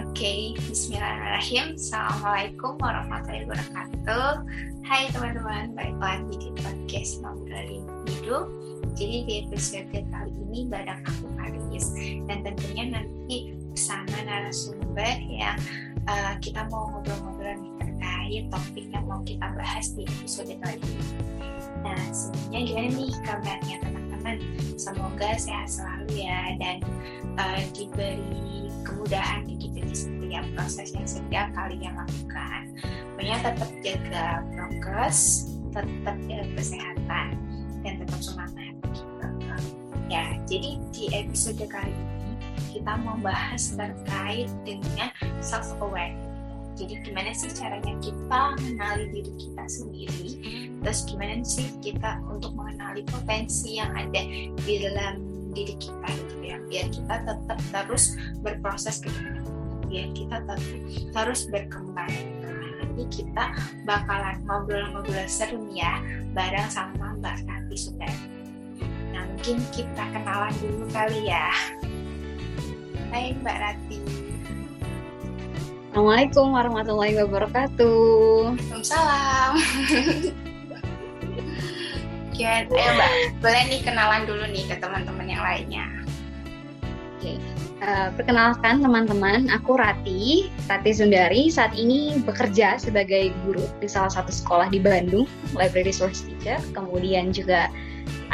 Oke, Bismillahirrahmanirrahim. Assalamualaikum warahmatullahi wabarakatuh. Hai teman-teman, balik lagi di podcast Ngobrolin Hidup. Jadi di episode kali ini bareng aku Paris dan tentunya nanti bersama narasumber yang uh, kita mau ngobrol-ngobrol terkait topik yang mau kita bahas di episode kali ini. Nah, sebelumnya gimana nih kabarnya teman-teman? Semoga sehat selalu ya dan uh, diberi kemudahan gitu di setiap proses yang setiap kalian lakukan. Pokoknya tetap jaga progres, tetap jaga kesehatan, dan tetap semangat. Ya, jadi di episode kali ini kita membahas terkait dengan self aware. Jadi gimana sih caranya kita mengenali diri kita sendiri, terus gimana sih kita untuk mengenali potensi yang ada di dalam diri kita gitu ya, biar kita tetap terus berproses ke depan, biar kita tetap terus berkembang. Nah, nanti kita bakalan ngobrol-ngobrol seru ya, bareng sama Mbak Tati sudah. Nah mungkin kita kenalan dulu kali ya. Hai Mbak Rati. Assalamualaikum warahmatullahi wabarakatuh. Waalaikumsalam. Gimana? Ayo Mbak, boleh nih kenalan dulu nih ke teman-teman yang lainnya. Oke, uh, perkenalkan teman-teman, aku Rati, Rati Sundari. Saat ini bekerja sebagai guru di salah satu sekolah di Bandung, Library Resource Teacher. Kemudian juga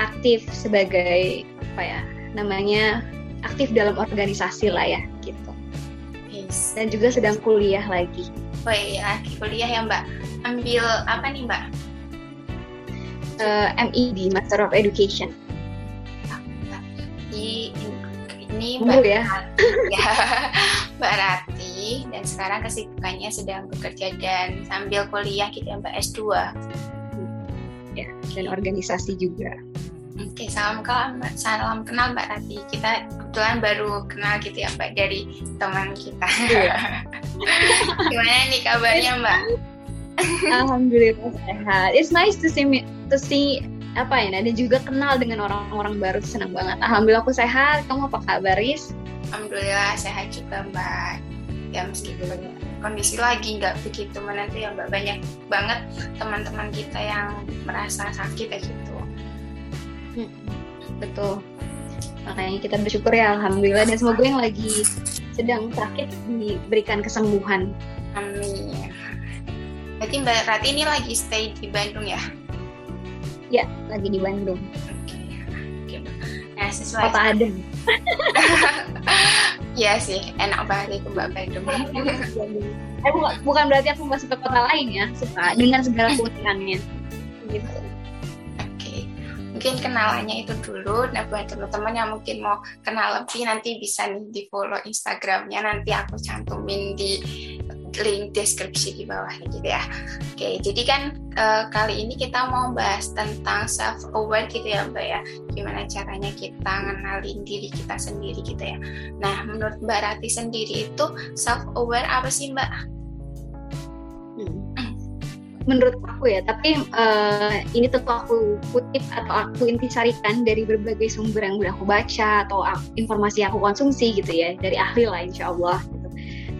aktif sebagai apa ya namanya aktif dalam organisasi lah ya gitu. Yes. Dan juga sedang kuliah lagi. Oh iya, lagi kuliah ya Mbak. Ambil apa nih Mbak? Uh, MED, Master of Education. Di ini Mbak ya. ya Mbak Rati dan sekarang kesibukannya sedang bekerja dan sambil kuliah gitu ya Mbak S2. Ya, dan organisasi juga. Oke, salam kenal, Mbak. salam kenal Mbak Rati. Kita kebetulan baru kenal gitu ya Mbak dari teman kita. Iya. Gimana nih kabarnya Mbak? Alhamdulillah sehat. It's nice to see me, to see apa ya, dan juga kenal dengan orang-orang baru. Senang banget. Alhamdulillah aku sehat. Kamu apa kabar, Riz? Alhamdulillah sehat juga Mbak. Ya meskipun kondisi lagi nggak begitu menentu ya Mbak banyak banget teman-teman kita yang merasa sakit kayak gitu betul makanya kita bersyukur ya alhamdulillah dan semoga yang lagi sedang sakit diberikan kesembuhan amin berarti mbak Rati ini lagi stay di Bandung ya ya lagi di Bandung. Oke okay. nah sesuai. Kota Adem Iya sih, enak banget itu Mbak Bandung. eh, bukan berarti aku masuk ke kota lain ya, suka dengan segala keunikannya. Gitu. Mungkin kenalannya itu dulu. Nah buat teman-teman yang mungkin mau kenal lebih nanti bisa nih di follow Instagramnya. Nanti aku cantumin di link deskripsi di bawahnya gitu ya. Oke jadi kan e, kali ini kita mau bahas tentang self aware gitu ya mbak ya. Gimana caranya kita ngenalin diri kita sendiri gitu ya. Nah menurut mbak Rati sendiri itu self aware apa sih mbak? Menurut aku ya tapi uh, ini tentu aku kutip atau aku intisarikan dari berbagai sumber yang udah aku baca atau informasi yang aku konsumsi gitu ya dari ahli lah insya Allah.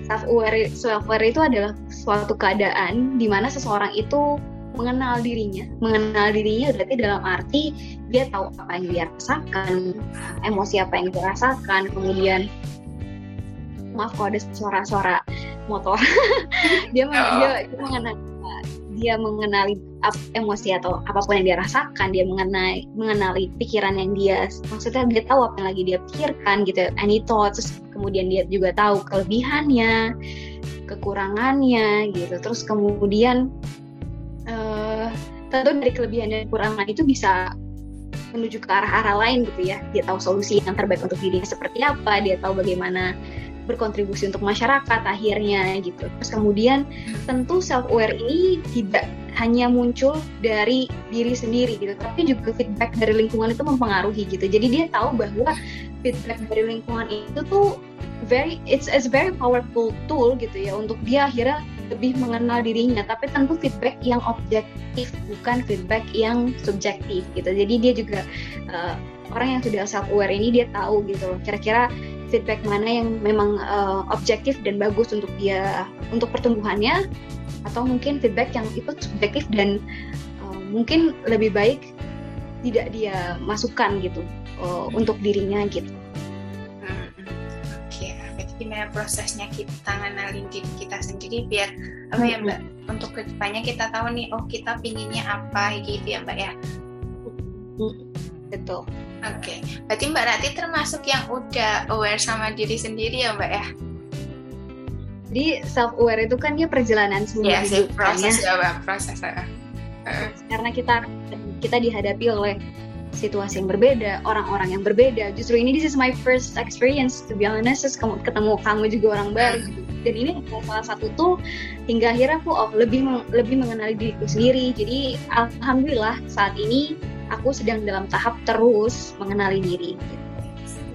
Self aware self aware itu adalah suatu keadaan di mana seseorang itu mengenal dirinya mengenal dirinya berarti dalam arti dia tahu apa yang dia rasakan emosi apa yang dia rasakan kemudian maaf kalau ada suara-suara motor dia, oh. dia dia mengenal dia mengenali emosi atau apa pun yang dia rasakan, dia mengenai mengenali pikiran yang dia maksudnya dia tahu apa yang lagi dia pikirkan gitu, any thoughts, terus kemudian dia juga tahu kelebihannya, kekurangannya gitu. Terus kemudian uh, tentu dari kelebihan dan kekurangan itu bisa menuju ke arah-arah lain gitu ya. Dia tahu solusi yang terbaik untuk dirinya seperti apa, dia tahu bagaimana berkontribusi untuk masyarakat akhirnya gitu. Terus kemudian tentu self aware ini tidak hanya muncul dari diri sendiri gitu, tapi juga feedback dari lingkungan itu mempengaruhi gitu. Jadi dia tahu bahwa feedback dari lingkungan itu tuh very it's a very powerful tool gitu ya untuk dia akhirnya lebih mengenal dirinya tapi tentu feedback yang objektif bukan feedback yang subjektif gitu jadi dia juga uh, orang yang sudah self aware ini dia tahu gitu kira-kira feedback mana yang memang uh, objektif dan bagus untuk dia untuk pertumbuhannya atau mungkin feedback yang itu subjektif dan uh, mungkin lebih baik tidak dia masukkan gitu uh, untuk dirinya gitu. Hmm, Oke, okay. gimana prosesnya kita ngenalin diri kita sendiri biar apa ya mbak hmm. untuk ke depannya kita tahu nih oh kita pinginnya apa gitu ya mbak ya. Hmm, betul. Oke, okay. berarti Mbak Rati termasuk yang udah aware sama diri sendiri ya Mbak ya? Jadi self aware itu kan dia perjalanan semua yeah, hidup kan proses ya, Mbak, proses. Uh. Karena kita kita dihadapi oleh situasi yang berbeda, orang-orang yang berbeda. Justru ini this is my first experience to be honest, ketemu kamu juga orang baru. Gitu. Dan ini salah satu tuh hingga akhirnya aku oh, lebih lebih mengenali diriku sendiri. Jadi alhamdulillah saat ini aku sedang dalam tahap terus mengenali diri.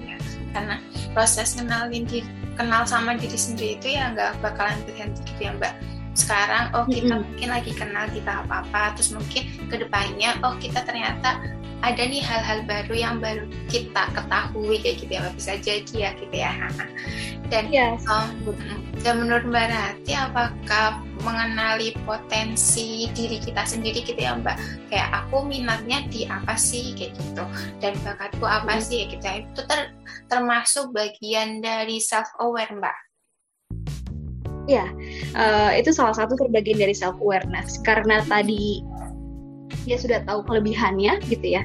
Ya, karena proses kenalin diri, kenal sama diri sendiri itu ya nggak bakalan berhenti gitu ya Mbak. Sekarang oh kita mm -hmm. mungkin lagi kenal di tahap apa, terus mungkin ke depannya oh kita ternyata ada nih hal-hal baru yang baru kita ketahui kayak gitu ya bisa jadi ya gitu ya dan yes. um, dan menurut Mbak Rati apakah mengenali potensi diri kita sendiri gitu ya Mbak kayak aku minatnya di apa sih kayak gitu dan bakatku apa hmm. sih kayak gitu ya. itu ter, termasuk bagian dari self aware Mbak Ya, uh, itu salah satu terbagian dari self awareness karena tadi dia sudah tahu kelebihannya gitu ya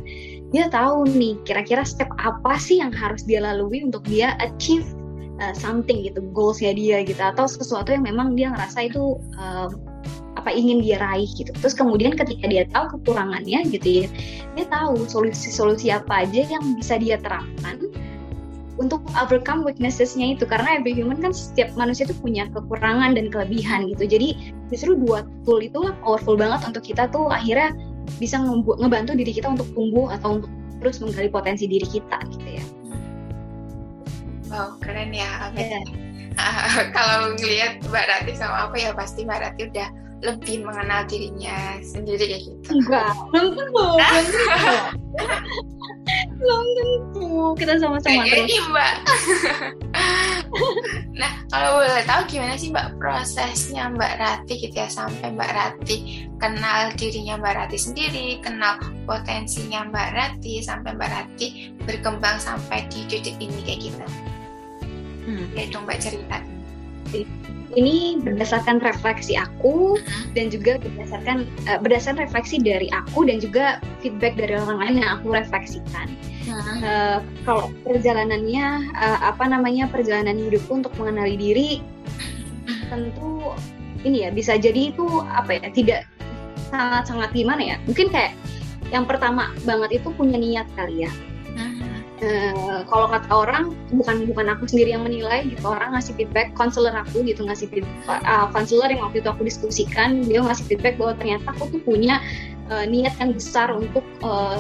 dia tahu nih kira-kira step apa sih yang harus dia lalui untuk dia achieve uh, something gitu goalsnya dia gitu atau sesuatu yang memang dia ngerasa itu uh, apa ingin dia raih gitu. Terus kemudian ketika dia tahu kekurangannya gitu ya dia tahu solusi-solusi apa aja yang bisa dia terapkan untuk overcome weaknessesnya itu. Karena every human kan setiap manusia itu punya kekurangan dan kelebihan gitu. Jadi justru dua tool itu powerful banget untuk kita tuh akhirnya bisa ngebantu diri kita untuk tumbuh atau untuk terus menggali potensi diri kita gitu ya. Wow keren ya. Yeah. Kalau ngelihat Mbak Rati sama apa ya pasti Mbak Rati udah lebih mengenal dirinya sendiri kayak gitu. Enggak, belum tentu. belum tentu. Kita sama-sama terus. Mbak. nah, kalau boleh tahu gimana sih Mbak prosesnya Mbak Rati gitu ya sampai Mbak Rati kenal dirinya Mbak Rati sendiri, kenal potensinya Mbak Rati sampai Mbak Rati berkembang sampai di titik ini kayak gitu. Hmm. Ya dong Mbak cerita. Ini berdasarkan refleksi aku dan juga berdasarkan uh, berdasarkan refleksi dari aku dan juga feedback dari orang lain yang aku refleksikan. Uh, kalau perjalanannya uh, apa namanya perjalanan hidupku untuk mengenali diri tentu ini ya bisa jadi itu apa ya tidak sangat sangat gimana ya. Mungkin kayak yang pertama banget itu punya niat kali ya Uh, kalau kata orang bukan bukan aku sendiri yang menilai gitu. Orang ngasih feedback konselor aku gitu ngasih feedback uh, konselor yang waktu itu aku diskusikan dia ngasih feedback bahwa ternyata aku tuh punya uh, niat yang besar untuk uh,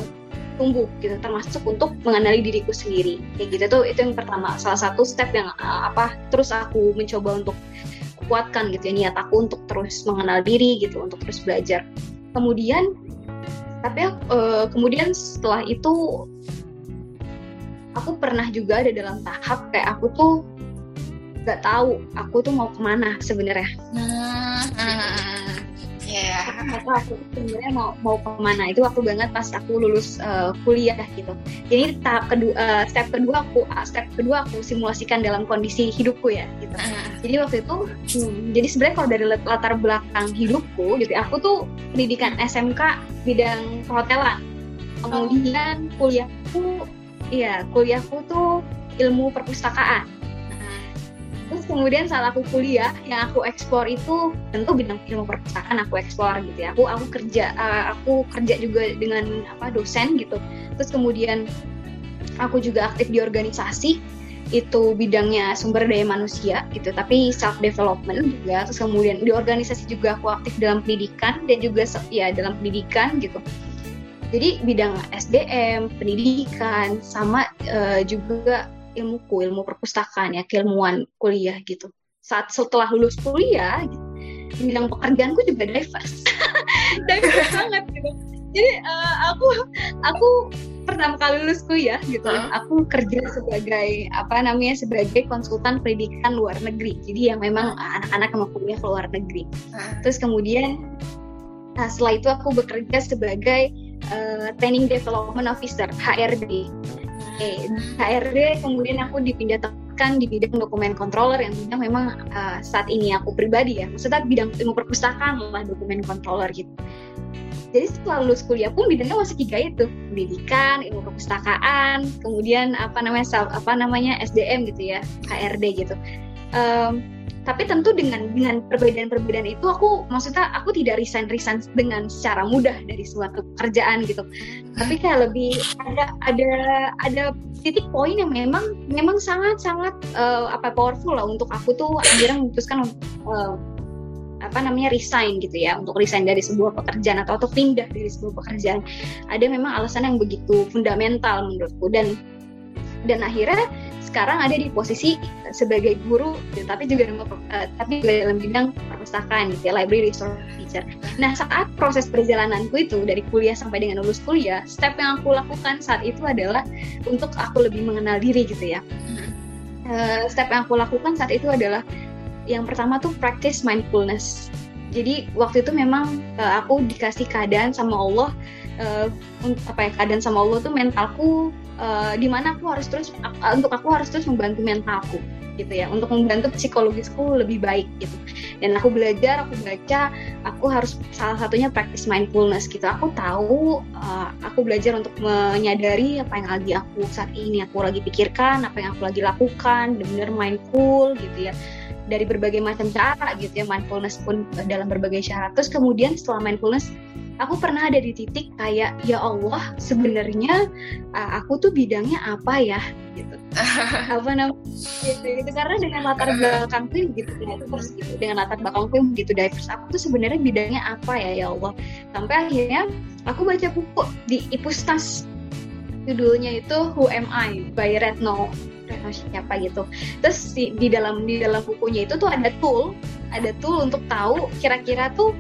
tumbuh gitu termasuk untuk mengenali diriku sendiri. Kayak gitu tuh itu yang pertama. Salah satu step yang uh, apa terus aku mencoba untuk kuatkan gitu ya niat aku untuk terus mengenal diri gitu untuk terus belajar. Kemudian tapi uh, kemudian setelah itu aku pernah juga ada dalam tahap kayak aku tuh nggak tahu aku tuh mau ke mana sebenarnya. Nah, yeah. atau aku sebenarnya mau mau ke mana. Itu waktu banget pas aku lulus uh, kuliah gitu. Jadi tahap kedua uh, step kedua aku uh, step kedua aku simulasikan dalam kondisi hidupku ya gitu. Jadi waktu itu hmm, jadi sebenarnya kalau dari latar belakang hidupku gitu aku tuh pendidikan SMK bidang perhotelan. Kemudian kuliahku iya kuliahku tuh ilmu perpustakaan. Terus kemudian saat aku kuliah yang aku eksplor itu tentu bidang ilmu perpustakaan aku eksplor gitu ya. Aku aku kerja uh, aku kerja juga dengan apa dosen gitu. Terus kemudian aku juga aktif di organisasi itu bidangnya sumber daya manusia gitu tapi self development juga. Terus kemudian di organisasi juga aku aktif dalam pendidikan dan juga ya dalam pendidikan gitu jadi bidang SDM pendidikan sama uh, juga ilmuku ilmu perpustakaan ya keilmuan kuliah gitu. Saat setelah lulus kuliah gitu, bidang pekerjaanku juga diverse. Diverse banget gitu. Jadi uh, aku aku pertama kali lulus kuliah gitu uh. aku kerja sebagai apa namanya sebagai konsultan pendidikan luar negeri. Jadi yang memang anak-anak mau kuliah ke luar negeri. Uh. terus kemudian nah setelah itu aku bekerja sebagai uh, training development officer HRD okay. HRD kemudian aku dipindah di bidang dokumen controller yang memang uh, saat ini aku pribadi ya maksudnya bidang ilmu perpustakaan lah dokumen controller gitu jadi setelah lulus kuliah pun bidangnya masih tiga itu pendidikan ilmu perpustakaan kemudian apa namanya apa namanya SDM gitu ya HRD gitu um, tapi tentu dengan dengan perbedaan-perbedaan itu aku maksudnya aku tidak resign resign dengan secara mudah dari suatu pekerjaan gitu. Tapi kayak lebih ada ada ada titik poin yang memang memang sangat sangat uh, apa powerful lah untuk aku tuh akhirnya memutuskan uh, apa namanya resign gitu ya. Untuk resign dari sebuah pekerjaan atau atau pindah dari sebuah pekerjaan. Ada memang alasan yang begitu fundamental menurutku. Dan dan akhirnya sekarang ada di posisi sebagai guru gitu, tapi juga uh, tapi juga dalam bidang perpustakaan gitu ya library resource teacher. Nah saat proses perjalananku itu dari kuliah sampai dengan lulus kuliah, step yang aku lakukan saat itu adalah untuk aku lebih mengenal diri gitu ya. Uh, step yang aku lakukan saat itu adalah yang pertama tuh practice mindfulness. Jadi waktu itu memang uh, aku dikasih keadaan sama Allah uh, apa ya keadaan sama Allah tuh mentalku uh, di mana aku harus terus uh, untuk aku harus terus membantu mentalku gitu ya. Untuk membantu psikologisku lebih baik gitu. Dan aku belajar aku baca aku harus salah satunya practice mindfulness gitu. Aku tahu uh, aku belajar untuk menyadari apa yang lagi aku saat ini aku lagi pikirkan apa yang aku lagi lakukan benar-benar mindful gitu ya. Dari berbagai macam cara gitu ya mindfulness pun dalam berbagai cara. Terus kemudian setelah mindfulness aku pernah ada di titik kayak ya Allah sebenarnya uh, aku tuh bidangnya apa ya? Gitu. Apa namanya? Gitu, gitu. Karena dengan latar belakang tuh gitu ya terus gitu. Dengan latar belakang tuh gitu diverse. Aku tuh sebenarnya bidangnya apa ya ya Allah? Sampai akhirnya aku baca buku di Ipustas judulnya itu Who Am I? By Retno siapa gitu. Terus di, di dalam di dalam bukunya itu tuh ada tool. Ada tool untuk tahu kira-kira tuh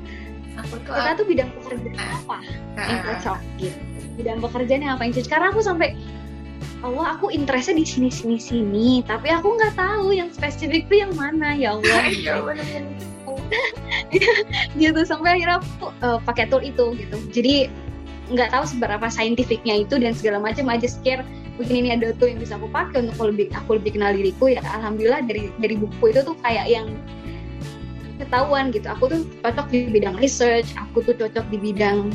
aku tuh kita tuh bidang pekerjaan apa? Yang cocok gitu. Bidang pekerjaan yang apa yang cocok. Karena aku sampai Allah aku interestnya di sini sini sini. Tapi aku nggak tahu yang spesifik tuh yang mana. Ya Allah. Iya gitu sampai akhirnya aku uh, pakai tool itu gitu. Jadi nggak tahu seberapa saintifiknya itu dan segala macam. Aja scare mungkin ini ada tuh yang bisa aku pakai untuk aku lebih aku lebih kenal diriku. Ya alhamdulillah dari dari buku itu tuh kayak yang ketahuan gitu. Aku tuh cocok di bidang research aku tuh cocok di bidang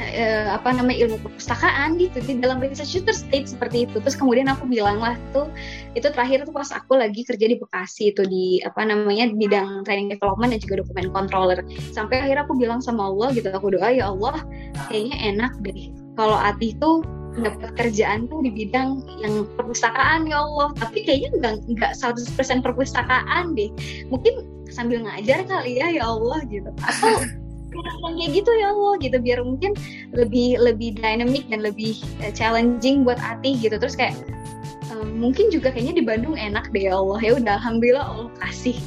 uh, apa namanya ilmu perpustakaan gitu. Di dalam research itu state seperti itu. Terus kemudian aku bilang lah tuh itu terakhir tuh pas aku lagi kerja di Bekasi itu di apa namanya bidang training development dan juga dokumen controller. Sampai akhirnya aku bilang sama Allah gitu aku doa ya Allah kayaknya enak deh kalau Ati tuh dapat kerjaan tuh di bidang yang perpustakaan ya Allah. Tapi kayaknya nggak nggak 100% perpustakaan deh. Mungkin sambil ngajar kali ya ya Allah gitu. Atau kayak gitu ya Allah gitu. Biar mungkin lebih lebih dynamic dan lebih uh, challenging buat Ati gitu. Terus kayak um, mungkin juga kayaknya di Bandung enak deh ya Allah. Ya udah alhamdulillah Allah kasih.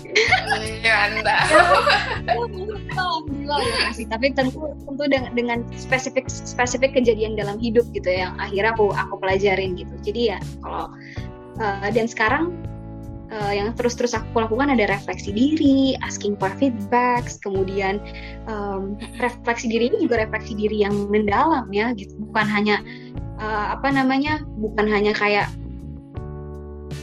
Iya anda alhamdulillah Allah kasih. Tapi tentu tentu dengan, dengan spesifik spesifik kejadian dalam hidup gitu ya yang akhirnya aku aku pelajarin gitu. Jadi ya kalau uh, dan sekarang uh, yang terus-terus aku lakukan ada refleksi diri, asking for feedbacks, kemudian um, refleksi diri ini juga refleksi diri yang mendalam ya, gitu. Bukan hanya uh, apa namanya, bukan hanya kayak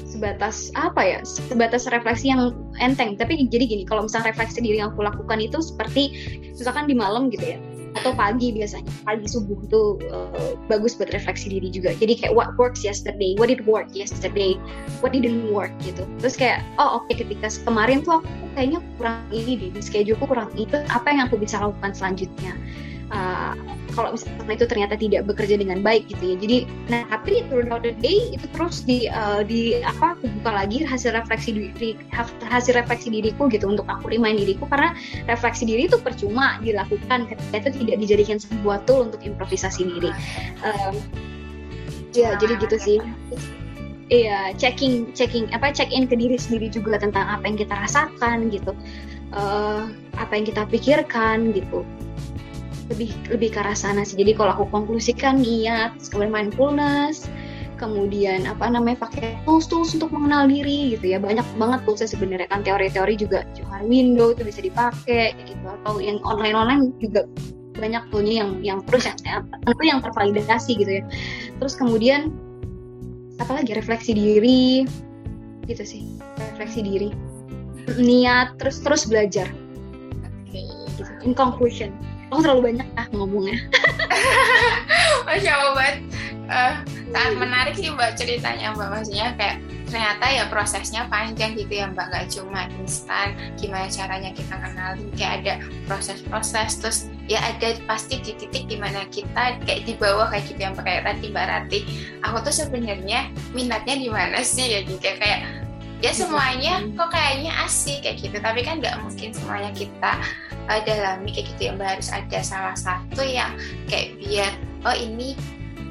sebatas apa ya, sebatas refleksi yang enteng. Tapi jadi gini, kalau misalnya refleksi diri yang aku lakukan itu seperti misalkan di malam gitu ya, atau pagi biasanya pagi subuh itu uh, bagus buat refleksi diri juga. Jadi kayak what works yesterday what did work yesterday what didn't work gitu. Terus kayak oh oke okay, ketika kemarin tuh aku kayaknya kurang ini deh di scheduleku kurang itu apa yang aku bisa lakukan selanjutnya uh, kalau misalnya itu ternyata tidak bekerja dengan baik gitu ya. Jadi nah tapi throughout the day itu terus di uh, di apa aku buka lagi hasil refleksi diri hasil refleksi diriku gitu untuk aku remind diriku. Karena refleksi diri itu percuma dilakukan ketika itu tidak dijadikan sebuah tool untuk improvisasi diri. Um, ya jadi gitu sih. Iya, checking, checking, apa check in ke diri sendiri juga tentang apa yang kita rasakan gitu, uh, apa yang kita pikirkan gitu lebih lebih ke arah sana sih. Jadi kalau aku konklusikan niat kemudian mindfulness kemudian apa namanya pakai tools tools untuk mengenal diri gitu ya. Banyak banget toolsnya sebenarnya kan. Teori-teori juga Johar Window itu bisa dipakai gitu. Atau yang online online juga banyak tuhnya yang yang terus yang tentu yang tervalidasi gitu ya. Terus kemudian apalagi refleksi diri gitu sih. Refleksi diri. Niat terus terus belajar. Gitu. in conclusion aku terlalu banyak ah ngomongnya. Masya allah banget. Uh, sangat menarik sih mbak ceritanya mbak. Maksudnya kayak ternyata ya prosesnya panjang gitu ya mbak. Nggak cuma instan gimana caranya kita kenalin kayak ada proses-proses terus ya ada pasti di titik di mana kita kayak di bawah kayak gitu yang kayak tadi mbak Rati. Aku tuh sebenarnya minatnya di mana sih ya gitu. Kayak ya semuanya kok kayaknya asik kayak gitu. Tapi kan nggak mungkin semuanya kita uh, dalami kayak gitu ya mbak. Harus ada salah satu yang kayak biar oh ini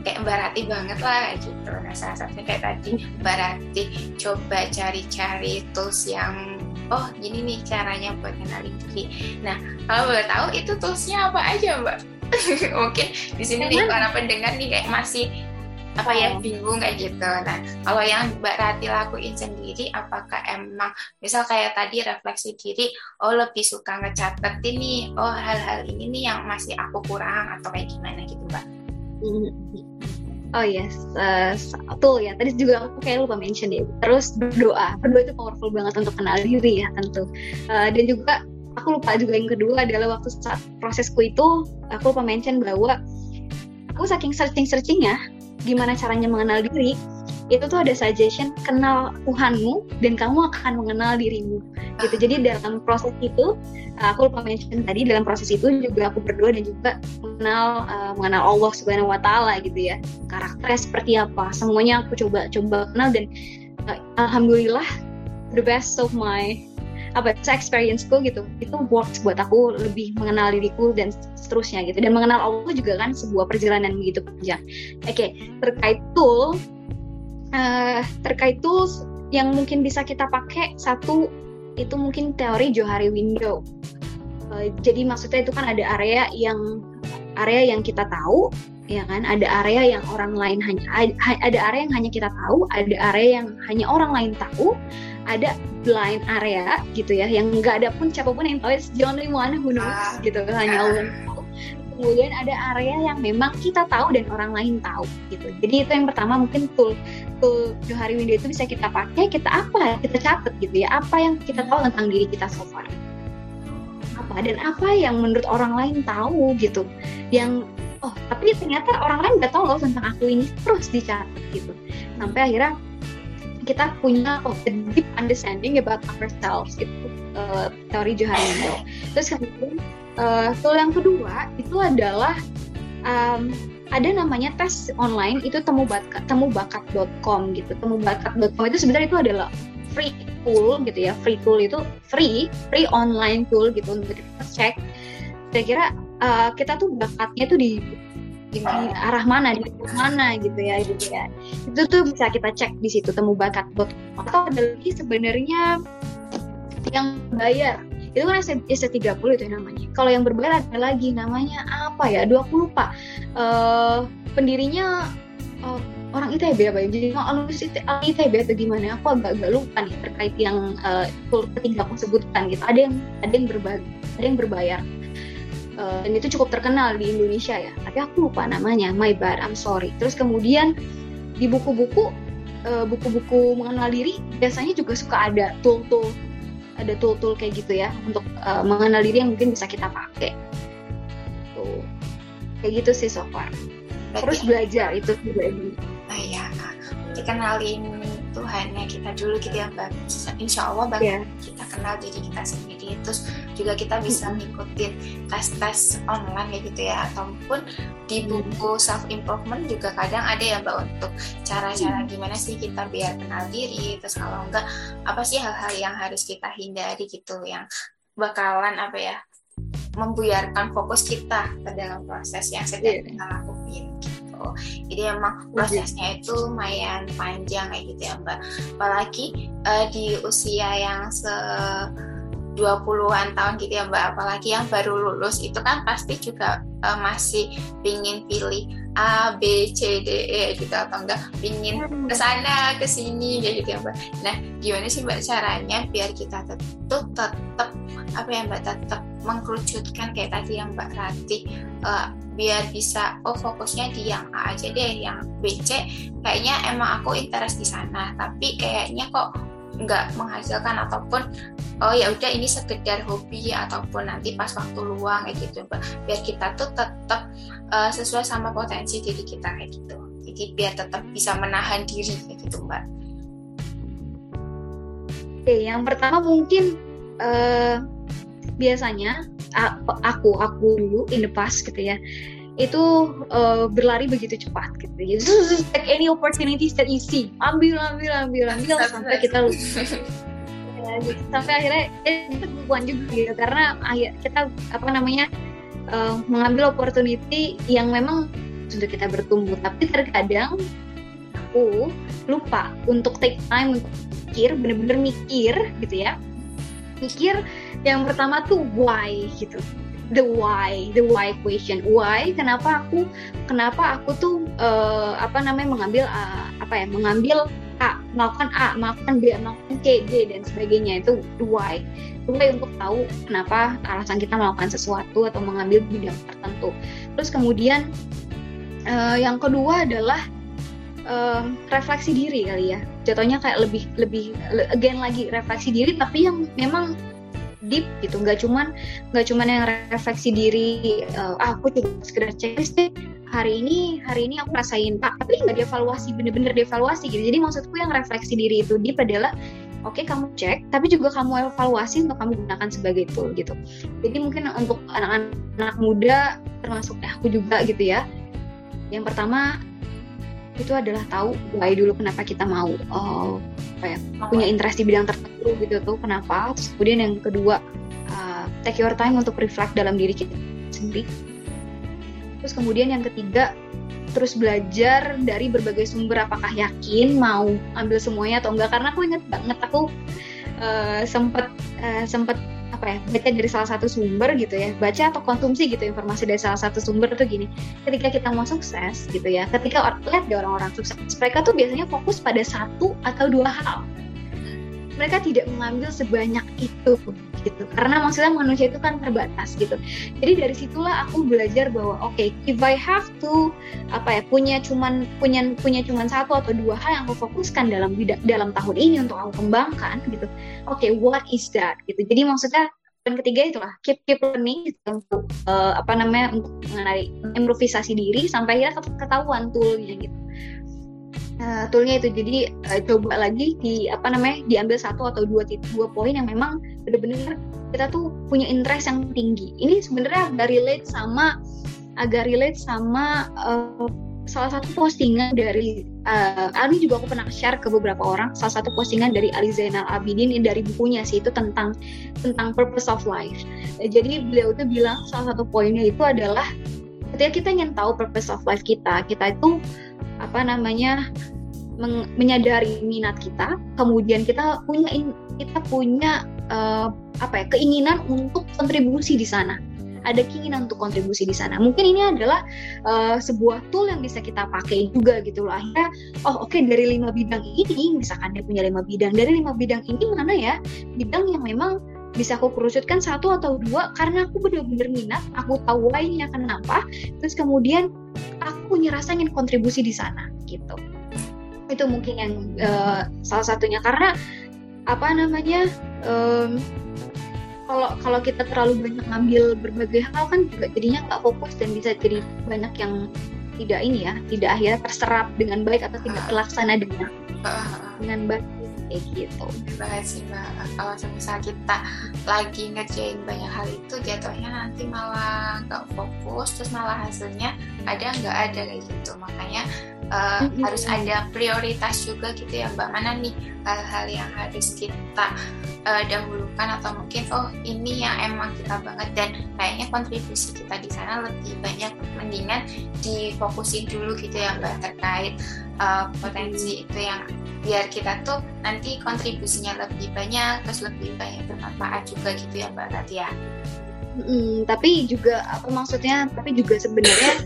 kayak Mbak Rati banget lah kayak gitu. Nah salah satunya kayak tadi Mbak Rati coba cari-cari tools yang oh gini nih caranya buat kenalin diri. Nah kalau boleh tahu itu toolsnya apa aja Mbak? Mungkin di sini nih para pendengar nih kayak masih apa ya bingung kayak gitu. Nah, kalau yang Mbak Rati lakuin sendiri, apakah emang misal kayak tadi refleksi diri, oh lebih suka ngecatetin nih, oh hal-hal ini nih yang masih aku kurang atau kayak gimana gitu Mbak? Oh yes, uh, betul ya. Tadi juga aku kayak lupa mention ya. Terus berdoa, berdoa itu powerful banget untuk kenal diri ya tentu. Uh, dan juga aku lupa juga yang kedua adalah waktu saat prosesku itu aku lupa mention bahwa aku saking searching searchingnya gimana caranya mengenal diri itu tuh ada suggestion kenal Tuhanmu dan kamu akan mengenal dirimu. Gitu. Jadi dalam proses itu aku lupa mention tadi dalam proses itu juga aku berdoa dan juga mengenal uh, mengenal Allah Subhanahu Wa Taala gitu ya. Karakternya seperti apa semuanya aku coba coba kenal dan uh, alhamdulillah the best of my apa experienceku gitu itu works buat aku lebih mengenal diriku dan seterusnya gitu dan mengenal Allah juga kan sebuah perjalanan begitu panjang oke okay, terkait tool uh, terkait tools yang mungkin bisa kita pakai satu itu mungkin teori Johari Window. Uh, jadi maksudnya itu kan ada area yang area yang kita tahu, ya kan? Ada area yang orang lain hanya ada area yang hanya kita tahu, ada area yang hanya orang lain tahu, ada blind area gitu ya, yang nggak ada pun siapa pun yang tahu, it's the only one who knows ah. gitu, hanya Allah kemudian ada area yang memang kita tahu dan orang lain tahu gitu. Jadi itu yang pertama mungkin tool tool Johari Window itu bisa kita pakai kita apa kita catat gitu ya apa yang kita tahu tentang diri kita so far. Apa dan apa yang menurut orang lain tahu gitu yang oh tapi ternyata orang lain nggak tahu loh tentang aku ini terus dicatat gitu. Sampai akhirnya kita punya a deep understanding about ourselves gitu. Uh, teori Johari Window terus kemudian uh, tool yang kedua itu adalah um, ada namanya tes online itu temu bakat temubakat.com gitu. Temubakat.com itu sebenarnya itu adalah free tool gitu ya. Free tool itu free free online tool gitu untuk kita cek. Saya kira uh, kita tuh bakatnya tuh di di arah mana di mana gitu ya gitu ya. Itu tuh bisa kita cek di situ temubakat.com atau ada lagi sebenarnya yang bayar. Itu kan SC30 itu namanya. Kalau yang berbayar ada lagi namanya apa ya? dua aku lupa uh, pendirinya uh, orang ITB apa ya? Jadi alumnus ITB atau gimana? Aku agak agak lupa nih terkait yang uh, ketiga aku sebutkan gitu. Ada yang ada yang berbayar ada yang berbayar uh, dan itu cukup terkenal di Indonesia ya. Tapi aku lupa namanya. My bad I'm sorry. Terus kemudian di buku-buku buku-buku mengenal diri biasanya juga suka ada tool-tool ada tool-tool kayak gitu ya untuk uh, mengenal diri yang mungkin bisa kita pakai. Tuh kayak gitu sih so far. Terus belajar itu juga ini ah ya dikenalin Tuhan ya kita dulu gitu ya mbak. Insya Allah bagi yeah. kita kenal diri kita sendiri terus juga kita bisa ngikutin tes-tes online ya gitu ya ataupun di buku self improvement juga kadang ada ya mbak untuk cara-cara gimana sih kita biar kenal diri terus kalau enggak apa sih hal-hal yang harus kita hindari gitu yang bakalan apa ya membuyarkan fokus kita ke dalam proses yang sedang yeah. kita lakukan gitu. Jadi emang prosesnya itu lumayan panjang kayak gitu ya Mbak. Apalagi uh, di usia yang se 20-an tahun gitu ya Mbak. Apalagi yang baru lulus itu kan pasti juga uh, masih pingin pilih A, B, C, D, E gitu atau enggak. Pingin ke sana ke sini kayak gitu ya Mbak. Nah, gimana sih Mbak caranya biar kita tetap tetap apa ya Mbak tetap mengkerucutkan kayak tadi yang Mbak Rati uh, biar bisa oh fokusnya di yang A aja deh, yang B, C. Kayaknya emang aku interest di sana, tapi kayaknya kok nggak menghasilkan ataupun oh ya udah ini sekedar hobi ataupun nanti pas waktu luang kayak gitu mbak biar kita tuh tetap uh, sesuai sama potensi diri kita kayak gitu jadi biar tetap bisa menahan diri kayak gitu mbak oke yang pertama mungkin uh, biasanya aku aku dulu in the past gitu ya itu uh, berlari begitu cepat gitu. Jadi take any opportunities that you see, ambil ambil ambil ambil sampai kita lupa. gitu. Sampai akhirnya eh, itu bukan juga gitu karena kita apa namanya uh, mengambil opportunity yang memang sudah kita bertumbuh. Tapi terkadang aku lupa untuk take time untuk mikir, bener-bener mikir gitu ya. Mikir yang pertama tuh why gitu the why, the why question. Why? Kenapa aku kenapa aku tuh uh, apa namanya mengambil uh, apa ya? Mengambil A, melakukan A, melakukan B, melakukan C, D dan sebagainya itu why. The why untuk tahu kenapa alasan kita melakukan sesuatu atau mengambil bidang tertentu. Terus kemudian uh, yang kedua adalah uh, refleksi diri kali ya. Jatuhnya kayak lebih lebih again lagi refleksi diri tapi yang memang deep gitu nggak cuman nggak cuman yang refleksi diri uh, ah, aku coba sekedar checklist deh hari ini hari ini aku rasain pak tapi nggak dievaluasi bener-bener dievaluasi gitu. Jadi maksudku yang refleksi diri itu deep adalah oke okay, kamu cek tapi juga kamu evaluasi untuk kamu gunakan sebagai tool gitu. Jadi mungkin untuk anak-anak muda termasuk aku juga gitu ya. Yang pertama itu adalah tahu why dulu kenapa kita mau uh, apa ya, punya interest di bidang tertentu gitu tuh kenapa. Terus kemudian yang kedua uh, take your time untuk reflect dalam diri kita sendiri terus kemudian yang ketiga terus belajar dari berbagai sumber apakah yakin mau ambil semuanya atau enggak. Karena aku inget banget aku uh, sempet uh, sempet apa ya baca dari salah satu sumber gitu ya. Baca atau konsumsi gitu informasi dari salah satu sumber tuh gini. Ketika kita mau sukses gitu ya ketika lihat di orang-orang sukses mereka tuh biasanya fokus pada satu atau dua hal mereka tidak mengambil sebanyak itu gitu. Karena maksudnya manusia itu kan terbatas gitu. Jadi dari situlah aku belajar bahwa oke okay, if I have to apa ya punya cuman punya punya cuman satu atau dua hal yang aku fokuskan dalam dalam tahun ini untuk aku kembangkan gitu. Oke okay, what is that gitu. Jadi maksudnya dan ketiga itulah keep keep learning gitu, untuk uh, apa namanya untuk mengenai improvisasi diri sampai akhirnya ketahuan toolnya gitu uh, toolnya itu. Jadi uh, coba lagi di apa namanya diambil satu atau dua dua poin yang memang benar-benar kita tuh punya interest yang tinggi. Ini sebenarnya agak relate sama agak relate sama uh, salah satu postingan dari uh, ini juga aku pernah share ke beberapa orang. Salah satu postingan dari Ali Zainal Abidin ini dari bukunya sih itu tentang tentang purpose of life. Jadi beliau tuh bilang salah satu poinnya itu adalah ketika kita ingin tahu purpose of life kita kita itu apa namanya menyadari minat kita, kemudian kita punya kita punya uh, apa ya keinginan untuk kontribusi di sana. Ada keinginan untuk kontribusi di sana. Mungkin ini adalah uh, sebuah tool yang bisa kita pakai juga gitu loh. Akhirnya, oh oke okay, dari lima bidang ini, misalkan dia punya lima bidang, dari lima bidang ini mana ya bidang yang memang bisa aku kerucutkan satu atau dua karena aku benar-benar minat, aku tahu why-nya kenapa, terus kemudian aku punya rasa ingin kontribusi di sana gitu. Itu mungkin yang uh, salah satunya karena apa namanya um, kalau kalau kita terlalu banyak ngambil berbagai hal kan juga jadinya nggak fokus dan bisa jadi banyak yang tidak ini ya tidak akhirnya terserap dengan baik atau tidak terlaksana dengan dengan baik kayak gitu. Banget sih mbak. Kalau misalnya kita lagi ngerjain banyak hal itu jatuhnya nanti malah nggak fokus terus malah hasilnya ada nggak ada kayak gitu. Makanya uh, mm-hmm. harus ada prioritas juga gitu ya mbak mana nih hal-hal yang harus kita uh, dahulukan atau mungkin oh ini yang emang kita banget dan kayaknya kontribusi kita di sana lebih banyak mendingan difokusin dulu gitu ya mbak terkait uh, potensi itu yang biar kita tuh nanti kontribusinya lebih banyak terus lebih banyak bermanfaat juga gitu ya mbak Nadia. Hmm, tapi juga apa maksudnya? Tapi juga sebenarnya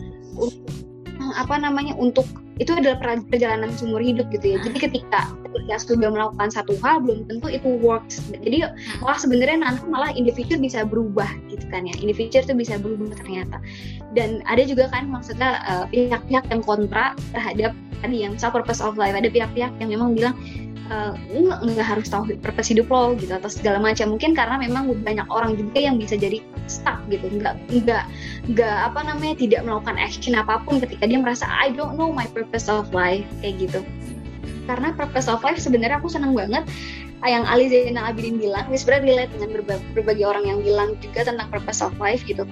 apa namanya untuk itu adalah perjalanan seumur hidup gitu ya. Jadi ketika ketika sudah melakukan satu hal belum tentu itu works. Jadi malah sebenarnya nanti malah individu bisa berubah gitu kan ya. Individu itu bisa berubah ternyata. Dan ada juga kan maksudnya eh, pihak-pihak uh, yang kontra terhadap tadi yang self purpose of life. Ada pihak-pihak yang memang bilang uh, nggak harus tahu purpose hidup lo gitu atau segala macam. Mungkin karena memang banyak orang juga yang bisa jadi stuck gitu. Nggak nggak nggak apa namanya tidak melakukan action apa pun ketika dia merasa I don't know my purpose of life kayak gitu. Karena purpose of life sebenarnya aku senang banget yang Ali Zainal Abidin bilang, ini sebenarnya relate dengan berbagai, berbagai orang yang bilang juga tentang purpose of life gitu.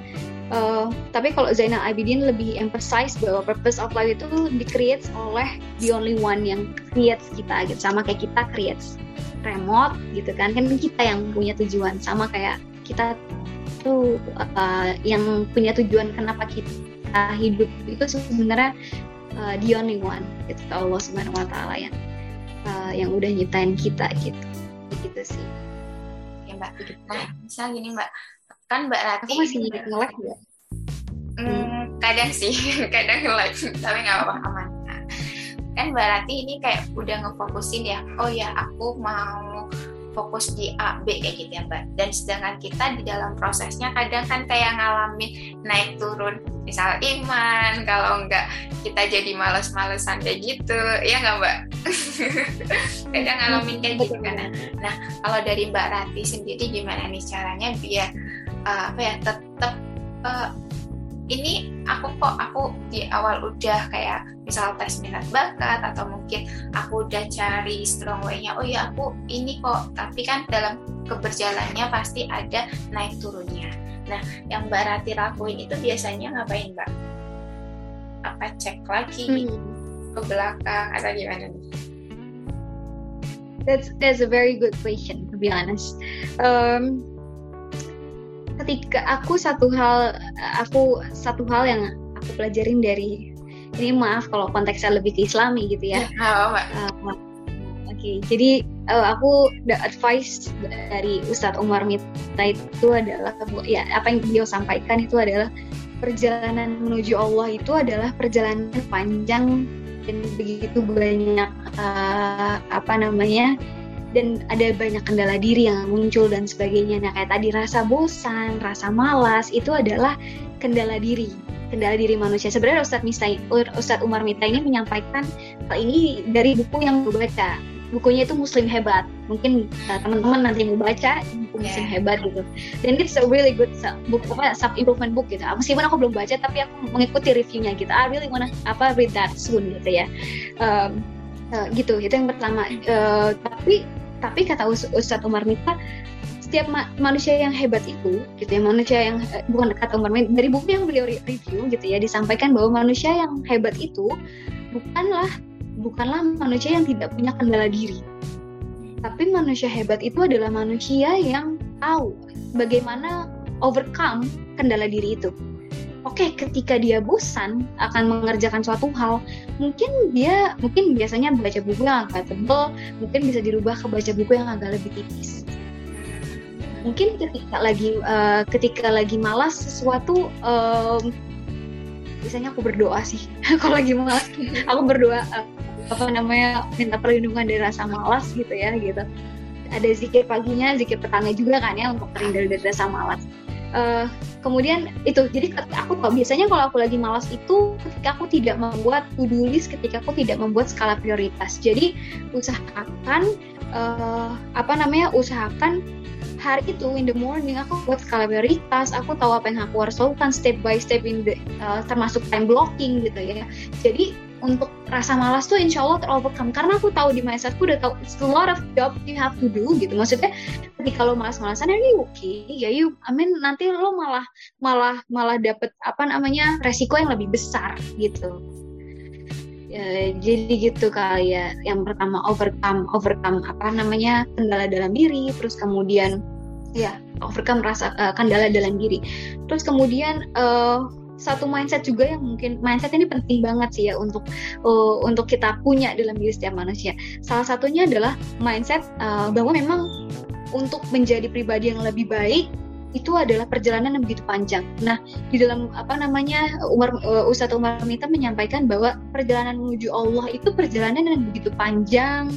Uh, tapi kalau Zainal Abidin lebih emphasize bahwa purpose of life itu di-create oleh the only one yang creates kita gitu. Sama kayak kita creates remote gitu kan. Kan kita yang punya tujuan. Sama kayak kita tuh uh, yang punya tujuan kenapa kita hidup itu sebenarnya uh, the only one gitu. Allah Subhanahu Wa Taala yang uh, yang udah nyiptain kita gitu. Gitu sih. Ya mbak. Nah misal gini mbak kan Mbak Rati aku masih nge-live ya hmm, kadang sih kadang live tapi nggak apa-apa aman nah, kan Mbak Rati ini kayak udah ngefokusin ya oh ya aku mau fokus di A, B kayak gitu ya Mbak. Dan sedangkan kita di dalam prosesnya kadang kan kayak ngalamin naik turun, misal iman, kalau enggak kita jadi males-malesan kayak gitu, ya nggak Mbak? kadang ngalamin kayak gitu kan. Nah, kalau dari Mbak Rati sendiri gimana nih caranya biar uh, apa ya tetap uh, ini aku kok aku di awal udah kayak misal tes minat bakat atau mungkin aku udah cari strong way-nya oh ya aku ini kok tapi kan dalam keberjalannya pasti ada naik turunnya nah yang Mbak Rati lakuin itu biasanya ngapain Mbak? apa cek lagi hmm. ke belakang atau gimana nih? That's that's a very good question to be honest. Um, ketika aku satu hal aku satu hal yang aku pelajarin dari ini maaf kalau konteksnya lebih ke Islami gitu ya. Oh, uh, Oke, okay. jadi uh, aku the advice dari Ustadz Umar Mita itu adalah ya apa yang beliau sampaikan itu adalah perjalanan menuju Allah itu adalah perjalanan panjang dan begitu banyak uh, apa namanya dan ada banyak kendala diri yang muncul dan sebagainya. Nah kayak tadi rasa bosan, rasa malas itu adalah kendala diri, kendala diri manusia. Sebenarnya Ustadz Mista, Ustadz Umar Mita ini menyampaikan hal ini dari buku yang gue baca. Bukunya itu Muslim Hebat. Mungkin uh, teman-teman nanti mau baca buku Muslim yeah. Hebat gitu. Dan it's a really good book apa self improvement book gitu. Meskipun aku belum baca tapi aku mengikuti reviewnya gitu. I really wanna apa read that soon gitu ya. Um, Uh, gitu itu yang pertama uh, tapi tapi kata Ustadz Umar Mita setiap ma manusia yang hebat itu gitu ya manusia yang eh, bukan kata Umar Mita dari buku yang beliau review gitu ya disampaikan bahwa manusia yang hebat itu bukanlah bukanlah manusia yang tidak punya kendala diri. Tapi manusia hebat itu adalah manusia yang tahu bagaimana overcome kendala diri itu oke okay, ketika dia bosan akan mengerjakan suatu hal mungkin dia mungkin biasanya baca buku yang agak tebal mungkin bisa dirubah ke baca buku yang agak lebih tipis. Mungkin ketika lagi uh, ketika lagi malas sesuatu um, biasanya aku berdoa sih. Kalau lagi malas aku berdoa uh, apa namanya minta perlindungan dari rasa malas gitu ya gitu. Ada zikir paginya zikir petangnya juga kan ya untuk terhindar dari rasa malas uh, kemudian itu jadi aku tahu biasanya kalau aku lagi malas itu ketika aku tidak membuat to-do list ketika aku tidak membuat skala prioritas. Jadi usahakan uh, apa namanya usahakan hari itu in the morning aku buat skala prioritas aku tahu apa yang aku harus lakukan step by step in the, uh, termasuk time blocking gitu ya. Jadi untuk rasa malas tuh insya Allah terovercome. Karena aku tahu di mindsetku udah tahu it's a lot of job you have to do gitu. Maksudnya ketika lo malas-malasan ya oke okay, ya you I mean nanti lo malah malah malah dapet apa namanya resiko yang lebih besar gitu. Ya, jadi gitu kali ya. Yang pertama overcome, overcome apa namanya kendala dalam diri, terus kemudian ya overcome rasa uh, kendala dalam diri. Terus kemudian uh, satu mindset juga yang mungkin mindset ini penting banget sih ya untuk uh, untuk kita punya dalam diri setiap manusia. Salah satunya adalah mindset uh, bahwa memang untuk menjadi pribadi yang lebih baik itu adalah perjalanan yang begitu panjang. Nah, di dalam apa namanya Umar uh, Ustadz Umar Mita menyampaikan bahwa perjalanan menuju Allah itu perjalanan yang begitu panjang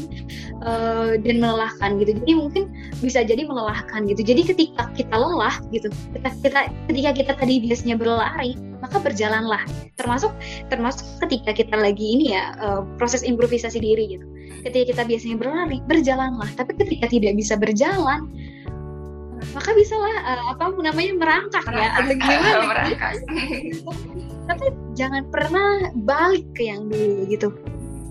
uh, dan melelahkan gitu. Jadi mungkin bisa jadi melelahkan gitu. Jadi ketika kita lelah gitu, kita, kita ketika kita tadi biasanya berlari, maka berjalanlah. Termasuk termasuk ketika kita lagi ini ya uh, proses improvisasi diri gitu. Ketika kita biasanya berlari, berjalanlah. Tapi ketika tidak bisa berjalan, maka bisa lah uh, apa namanya merangkak, ya. Atau gimana gitu. tapi jangan pernah balik ke yang dulu gitu.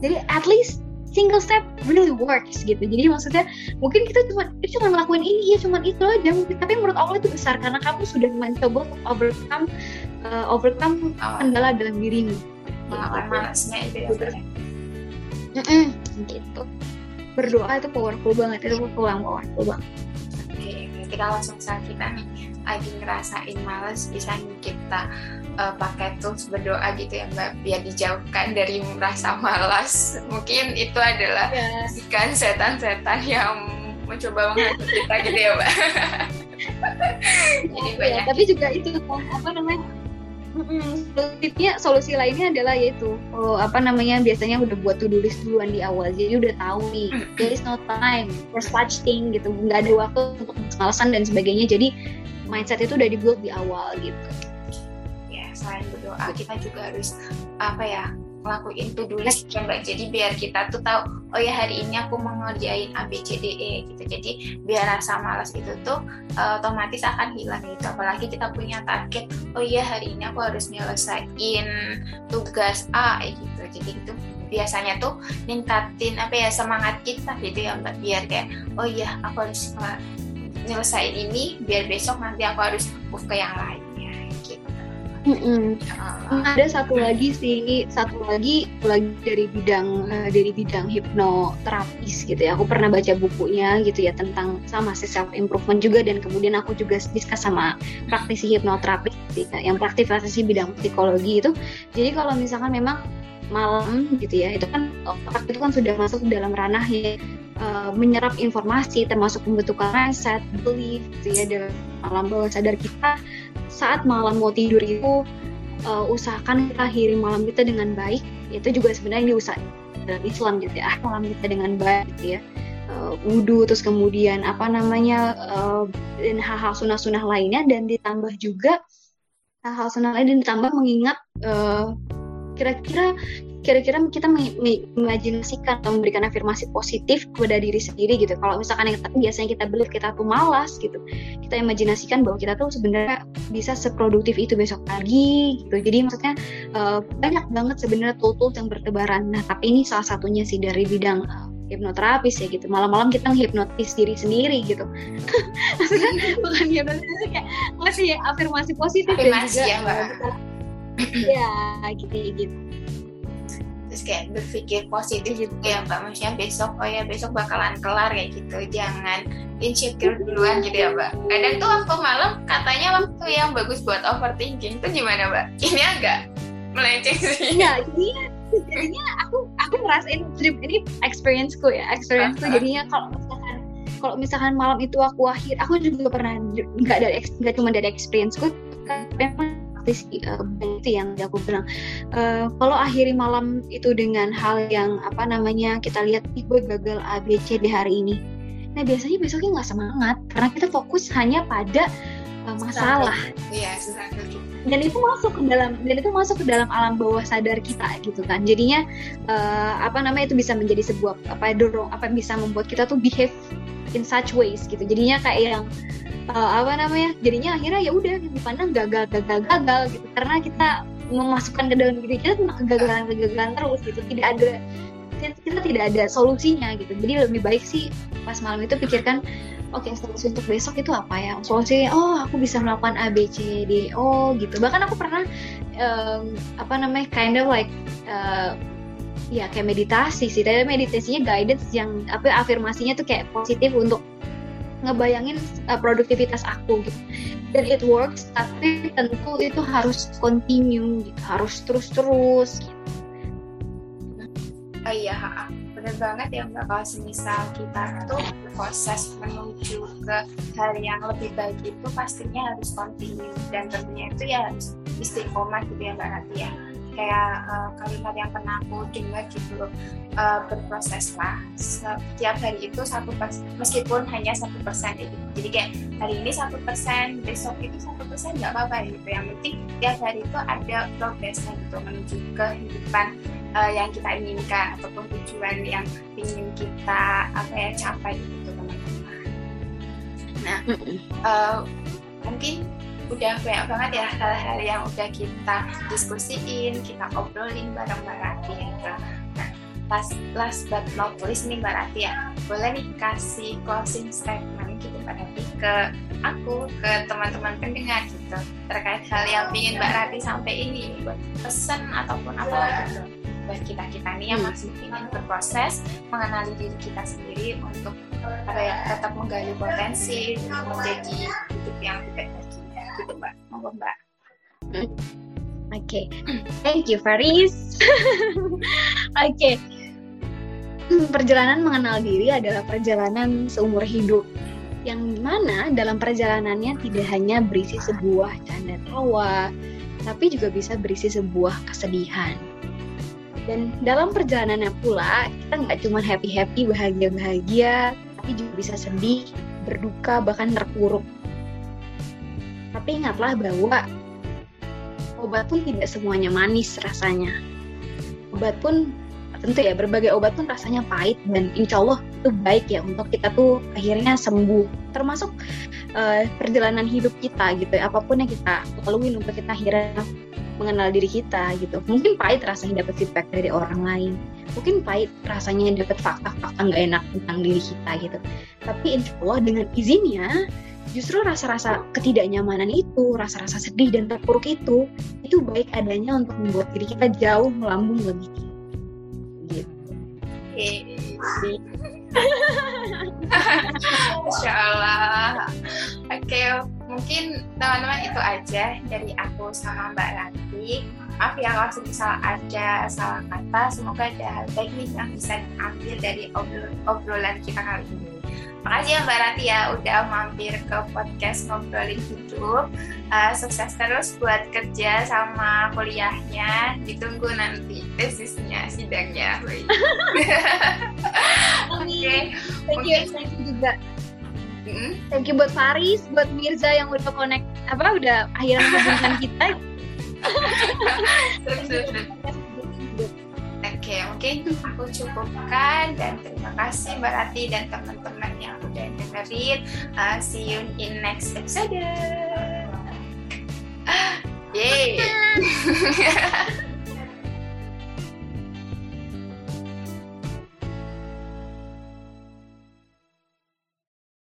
Jadi at least single step really works gitu. Jadi maksudnya mungkin kita cuma kita cuma ngelakuin ini ya cuma itu aja. Tapi menurut Allah itu besar karena kamu sudah mencoba untuk overcome uh, overcome oh. kendala dalam dirimu. Melawan malasnya itu ya mm -mm, gitu. Berdoa itu powerful banget itu powerful banget ketika langsung saat kita nih lagi ngerasain males bisa nih kita uh, pakai tools berdoa gitu ya mbak biar dijauhkan dari rasa malas mungkin itu adalah yeah. ikan setan-setan yang mencoba menghantui kita gitu ya mbak jadi banyak ya, tapi juga itu apa namanya Tipnya solusi lainnya adalah yaitu oh, apa namanya biasanya udah buat to do list duluan di awal. Jadi udah tahu nih there is no time for such thing gitu. Nggak ada waktu untuk alasan dan sebagainya. Jadi mindset itu udah dibuat di awal gitu. Ya selain berdoa kita juga harus apa ya ngelakuin to do list ya mbak. Jadi biar kita tuh tahu oh ya hari ini aku mau ngerjain A B C D E gitu. Jadi biar rasa malas itu tuh uh, otomatis akan hilang gitu. Apalagi kita punya target oh iya hari ini aku harus nyelesain tugas A gitu. Jadi itu biasanya tuh ningkatin apa ya semangat kita gitu ya mbak. Biar kayak oh iya aku harus nyelesain ini biar besok nanti aku harus move ke yang lain Mm -mm. Uh, ada satu lagi sih, satu lagi lagi dari bidang uh, dari bidang hipnoterapis gitu ya. Aku pernah baca bukunya gitu ya tentang sama sih self improvement juga dan kemudian aku juga diskus sama praktisi hipnoterapis gitu ya, yang praktisasi bidang psikologi itu. Jadi kalau misalkan memang malam gitu ya, itu kan otak itu kan sudah masuk dalam ranah ya menyerap informasi termasuk pembentukan mindset, belief gitu ya dalam alam bawah sadar kita saat malam mau tidur itu uh, usahakan kita akhiri malam kita dengan baik. Itu juga sebenarnya diusahakan dalam Islam gitu ya malam kita dengan baik gitu ya. Uh, wudhu terus kemudian apa namanya uh, dan hal-hal sunnah-sunnah lainnya dan ditambah juga hal-hal sunnah lain dan ditambah mengingat uh, kira-kira kira-kira kita mengimajinasikan atau memberikan afirmasi positif kepada diri sendiri gitu. Kalau misalkan yang biasanya kita beli kita tuh malas gitu, kita imajinasikan bahwa kita tuh sebenarnya bisa seproduktif itu besok pagi gitu. Jadi maksudnya uh, banyak banget sebenarnya tool-tool yang bertebaran. Nah tapi ini salah satunya sih dari bidang uh, hipnoterapis ya gitu. Malam-malam kita menghipnotis diri sendiri gitu. maksudnya bukan hipnotis kayak ngasih afirmasi positif afirmasi dan juga ya, mbak. ya gitu gitu terus kayak berpikir positif gitu ya mbak maksudnya besok oh ya besok bakalan kelar kayak gitu. Jangan insecure duluan gitu ya mbak. Kadang tuh waktu malam katanya waktu yang bagus buat overthinking itu gimana mbak? Ini agak melenceng sih. Ya jadinya jadinya aku aku ngerasain ini experienceku ya experienceku. Jadinya kalau misalkan kalau misalkan malam itu aku akhir aku juga pernah nggak dari nggak cuma dari experienceku memang praktis uh, itu yang aku bilang. Uh, kalau akhiri malam itu dengan hal yang apa namanya kita lihat gue gagal A B C di hari ini. Nah biasanya besoknya nggak semangat karena kita fokus hanya pada uh, masalah. Iya dan itu masuk ke dalam dan itu masuk ke dalam alam bawah sadar kita gitu kan. Jadinya uh, apa namanya itu bisa menjadi sebuah apa dorong apa bisa membuat kita tuh behave in such ways gitu. Jadinya kayak yang uh, apa namanya jadinya akhirnya ya udah dipandang gagal gagal gagal gitu. Karena kita memasukkan ke dalam diri kita tentang kegagalan kegagalan terus gitu. Tidak ada kita tidak ada solusinya gitu. Jadi lebih baik sih pas malam itu pikirkan oke okay, solusi untuk besok itu apa ya? Solusi oh aku bisa melakukan A B C D oh gitu. Bahkan aku pernah um, apa namanya kind of like uh, ya kayak meditasi sih. Tapi meditasinya guidance yang apa afirmasinya tuh kayak positif untuk ngebayangin uh, produktivitas aku gitu. Dan it works tapi tentu itu harus continue gitu. Harus terus-terus gitu. Oh iya, bener banget ya mbak kalau semisal kita tuh proses menuju ke hal yang lebih baik itu pastinya harus continue. Dan tentunya itu ya harus istiqomah gitu ya mbak Rati ya kayak uh, kalimat yang pernah aku dengar gitu uh, berproseslah. Setiap hari itu satu persen meskipun hanya satu persen itu jadi kayak hari ini satu persen besok itu satu persen nggak apa-apa gitu. Yang penting tiap hari itu ada progresnya gitu menuju kehidupan uh, yang kita inginkan ataupun tujuan yang ingin kita apa ya capai gitu teman-teman. Nah, uh, mungkin udah banyak banget ya hal-hal yang udah kita diskusiin, kita obrolin bareng-bareng gitu. Nah, last, last but not least nih Mbak Rati ya, boleh nih kasih closing statement gitu Mbak Rati ke aku, ke teman-teman pendengar gitu terkait hal yang ingin Mbak Rati sampai ini buat pesan ataupun apa gitu buat kita kita nih yang masih ingin berproses mengenali diri kita sendiri untuk apa ya tetap menggali potensi menjadi hidup yang tidak gitu mbak monggo mbak oke okay. thank you Faris oke okay. perjalanan mengenal diri adalah perjalanan seumur hidup yang mana dalam perjalanannya tidak hanya berisi sebuah canda tawa, tapi juga bisa berisi sebuah kesedihan. Dan dalam perjalanannya pula, kita nggak cuma happy-happy, bahagia-bahagia, tapi juga bisa sedih, berduka, bahkan terpuruk. Tapi ingatlah bahwa obat pun tidak semuanya manis rasanya. Obat pun tentu ya berbagai obat pun rasanya pahit dan insya Allah itu baik ya untuk kita tuh akhirnya sembuh. Termasuk uh, perjalanan hidup kita gitu ya apa pun yang kita lalui untuk kita akhirnya mengenal diri kita gitu. Mungkin pahit rasanya dapat feedback dari orang lain. Mungkin pahit rasanya dapat fakta-fakta nggak enak tentang diri kita gitu. Tapi insya Allah dengan izinnya justru rasa-rasa ketidaknyamanan itu, rasa-rasa sedih dan terpuruk itu, itu baik adanya untuk membuat diri kita jauh melambung lebih tinggi. Gitu. Insya Allah. Oke, mungkin teman-teman itu aja dari aku sama Mbak Ranti. Maaf ya kalau misal ada salah kata, semoga ada hal baik yang bisa diambil dari obrolan kita kali ini. Makasih ya Mbak Rati ya udah mampir ke podcast ngobrolin hidup. Uh, sukses terus buat kerja sama kuliahnya. Ditunggu nanti tesisnya, sidangnya. Oke. okay. Thank you, thank you juga. Hmm? Thank you buat Faris, buat Mirza yang udah connect apa udah akhirnya menghubungkan kita. Oke, mungkin aku cukupkan dan terima kasih Mbak Rati dan teman-teman yang udah dengerin. Uh, see you in next episode. Yeay.